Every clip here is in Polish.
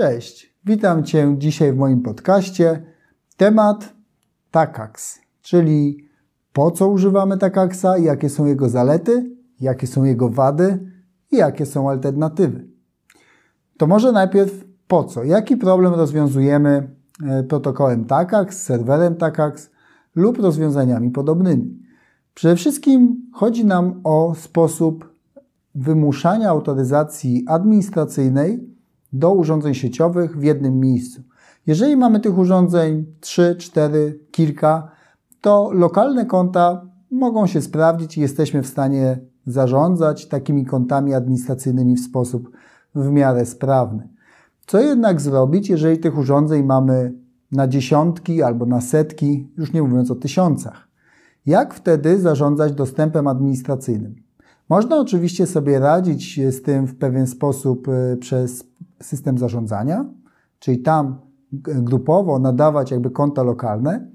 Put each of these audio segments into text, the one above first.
Cześć, witam Cię dzisiaj w moim podcaście. Temat Takax, czyli po co używamy Takaxa, jakie są jego zalety, jakie są jego wady i jakie są alternatywy. To może najpierw po co? Jaki problem rozwiązujemy e, protokołem Takax, serwerem Takax lub rozwiązaniami podobnymi? Przede wszystkim chodzi nam o sposób wymuszania autoryzacji administracyjnej do urządzeń sieciowych w jednym miejscu. Jeżeli mamy tych urządzeń 3, 4, kilka, to lokalne konta mogą się sprawdzić i jesteśmy w stanie zarządzać takimi kontami administracyjnymi w sposób w miarę sprawny. Co jednak zrobić, jeżeli tych urządzeń mamy na dziesiątki albo na setki, już nie mówiąc o tysiącach? Jak wtedy zarządzać dostępem administracyjnym? Można oczywiście sobie radzić z tym w pewien sposób e, przez system zarządzania, czyli tam grupowo nadawać jakby konta lokalne,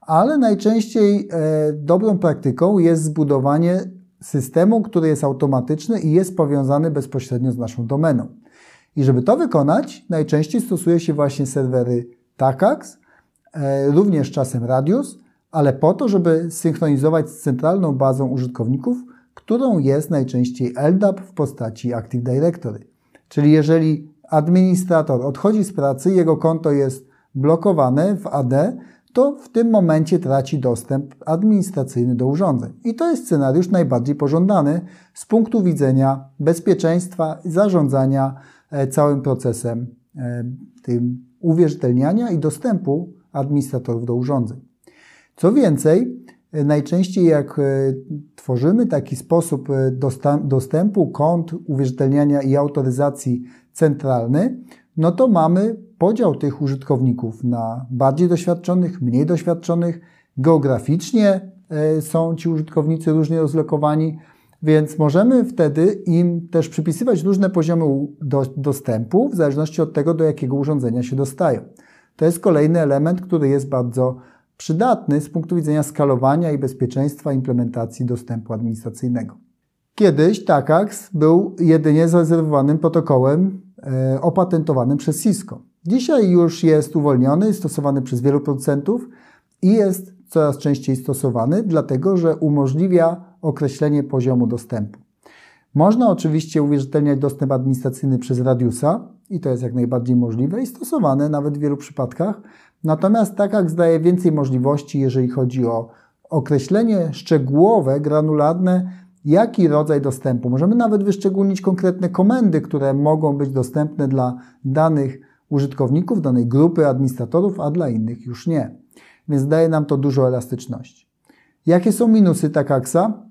ale najczęściej e, dobrą praktyką jest zbudowanie systemu, który jest automatyczny i jest powiązany bezpośrednio z naszą domeną. I żeby to wykonać, najczęściej stosuje się właśnie serwery TACAX, e, również czasem Radius, ale po to, żeby synchronizować z centralną bazą użytkowników, którą jest najczęściej LDAP w postaci Active Directory. Czyli jeżeli administrator odchodzi z pracy, jego konto jest blokowane w AD, to w tym momencie traci dostęp administracyjny do urządzeń. I to jest scenariusz najbardziej pożądany z punktu widzenia bezpieczeństwa, zarządzania e, całym procesem e, tym uwierzytelniania i dostępu administratorów do urządzeń. Co więcej, e, najczęściej jak tworzymy taki sposób dostępu kont uwierzytelniania i autoryzacji centralny, no to mamy podział tych użytkowników na bardziej doświadczonych, mniej doświadczonych. Geograficznie e, są ci użytkownicy różnie rozlokowani, więc możemy wtedy im też przypisywać różne poziomy do, dostępu w zależności od tego, do jakiego urządzenia się dostają. To jest kolejny element, który jest bardzo przydatny z punktu widzenia skalowania i bezpieczeństwa implementacji dostępu administracyjnego. Kiedyś TACAX był jedynie zarezerwowanym protokołem e, opatentowanym przez Cisco. Dzisiaj już jest uwolniony, stosowany przez wielu producentów i jest coraz częściej stosowany, dlatego że umożliwia określenie poziomu dostępu. Można oczywiście uwierzytelniać dostęp administracyjny przez Radiusa i to jest jak najbardziej możliwe i stosowane nawet w wielu przypadkach. Natomiast TACAX daje więcej możliwości, jeżeli chodzi o określenie szczegółowe, granularne jaki rodzaj dostępu. Możemy nawet wyszczególnić konkretne komendy, które mogą być dostępne dla danych użytkowników, danej grupy administratorów, a dla innych już nie. Więc daje nam to dużo elastyczności. Jakie są minusy Takaksa?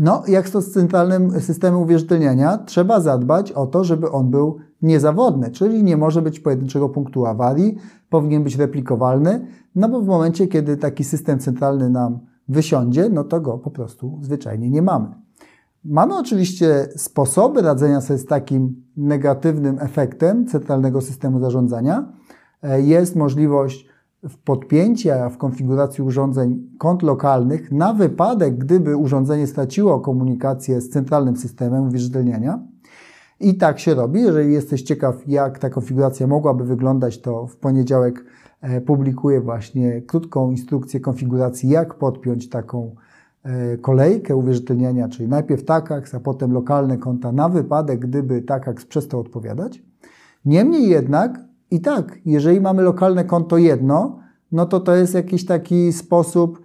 No, jak to z centralnym systemem uwierzytelniania, trzeba zadbać o to, żeby on był niezawodny, czyli nie może być pojedynczego punktu awarii, powinien być replikowalny, no bo w momencie, kiedy taki system centralny nam wysiądzie, no to go po prostu zwyczajnie nie mamy. Mamy oczywiście sposoby radzenia sobie z takim negatywnym efektem centralnego systemu zarządzania. E, jest możliwość podpięcia w konfiguracji urządzeń kont lokalnych na wypadek, gdyby urządzenie straciło komunikację z centralnym systemem uwierzytelniania. I tak się robi. Jeżeli jesteś ciekaw, jak ta konfiguracja mogłaby wyglądać, to w poniedziałek E, publikuję właśnie krótką instrukcję konfiguracji, jak podpiąć taką e, kolejkę uwierzytelniania, czyli najpierw TACAX, a potem lokalne konta na wypadek, gdyby TACAX przestał odpowiadać. Niemniej jednak i tak, jeżeli mamy lokalne konto jedno, no to to jest jakiś taki sposób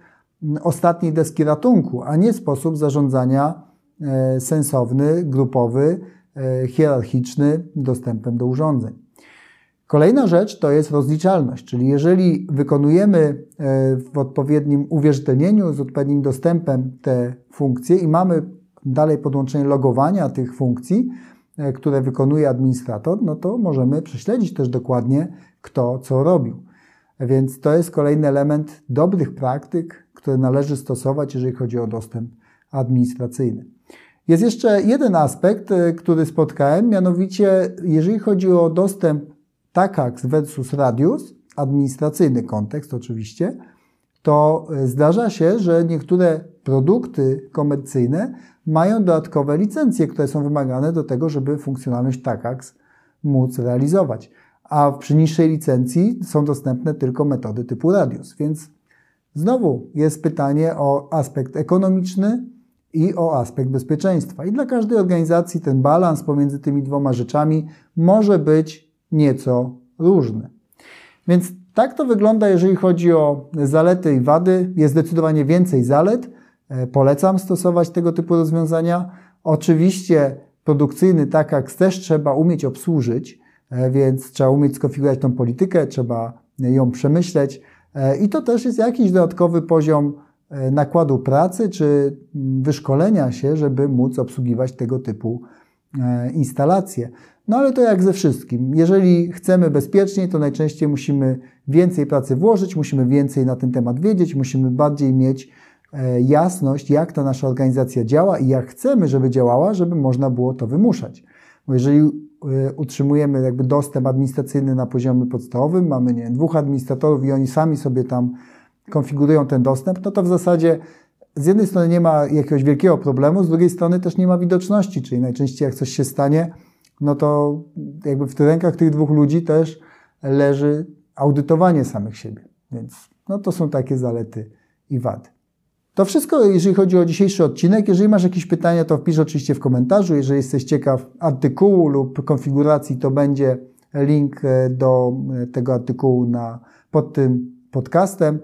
ostatniej deski ratunku, a nie sposób zarządzania e, sensowny, grupowy, hierarchiczny dostępem do urządzeń. Kolejna rzecz to jest rozliczalność, czyli jeżeli wykonujemy e, w odpowiednim uwierzytelnieniu, z odpowiednim dostępem te funkcje i mamy dalej podłączenie logowania tych funkcji, e, które wykonuje administrator, no to możemy prześledzić też dokładnie, kto co robił. Więc to jest kolejny element dobrych praktyk, które należy stosować, jeżeli chodzi o dostęp administracyjny. Jest jeszcze jeden aspekt, e, który spotkałem, mianowicie jeżeli chodzi o dostęp Takax versus Radius, administracyjny kontekst oczywiście, to e, zdarza się, że niektóre produkty komercyjne mają dodatkowe licencje, które są wymagane do tego, żeby funkcjonalność Takax móc realizować. a przy niższej licencji są dostępne tylko metody typu Radius. Więc znowu jest pytanie o aspekt ekonomiczny i o aspekt bezpieczeństwa. I dla każdej organizacji ten balans pomiędzy tymi dwoma rzeczami może być nieco różny. Więc tak to wygląda, jeżeli chodzi o zalety i wady. Jest zdecydowanie więcej zalet. E, polecam stosować tego typu rozwiązania. Oczywiście produkcyjny tak też trzeba umieć obsłużyć, e, więc trzeba umieć skonfigurować tą politykę, trzeba ją przemyśleć. E, I to też jest jakiś dodatkowy poziom nakładu pracy czy wyszkolenia się, żeby móc obsługiwać tego typu instalacje. No ale to jak ze wszystkim. Jeżeli chcemy bezpieczniej, to najczęściej musimy więcej pracy włożyć, musimy więcej na ten temat wiedzieć, musimy bardziej mieć e, jasność, jak ta nasza organizacja działa i jak chcemy, żeby działała, żeby można było to wymuszać. Bo jeżeli e, utrzymujemy jakby dostęp administracyjny na poziomie podstawowym, mamy nie, dwóch administratorów i oni sami sobie tam konfigurują ten dostęp, no to w zasadzie z jednej strony nie ma jakiegoś wielkiego problemu, z drugiej strony też nie ma widoczności, czyli najczęściej jak coś się stanie, no to jakby w rękach tych dwóch ludzi też leży audytowanie samych siebie. Więc no to są takie zalety i wady. To wszystko, jeżeli chodzi o dzisiejszy odcinek. Jeżeli masz jakieś pytania, to wpisz oczywiście w komentarzu. Jeżeli jesteś ciekaw artykułu lub konfiguracji, to będzie link do tego artykułu na, pod tym podcastem.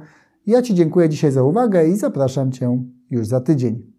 Ja Ci dziękuję dzisiaj za uwagę i zapraszam Cię już za tydzień.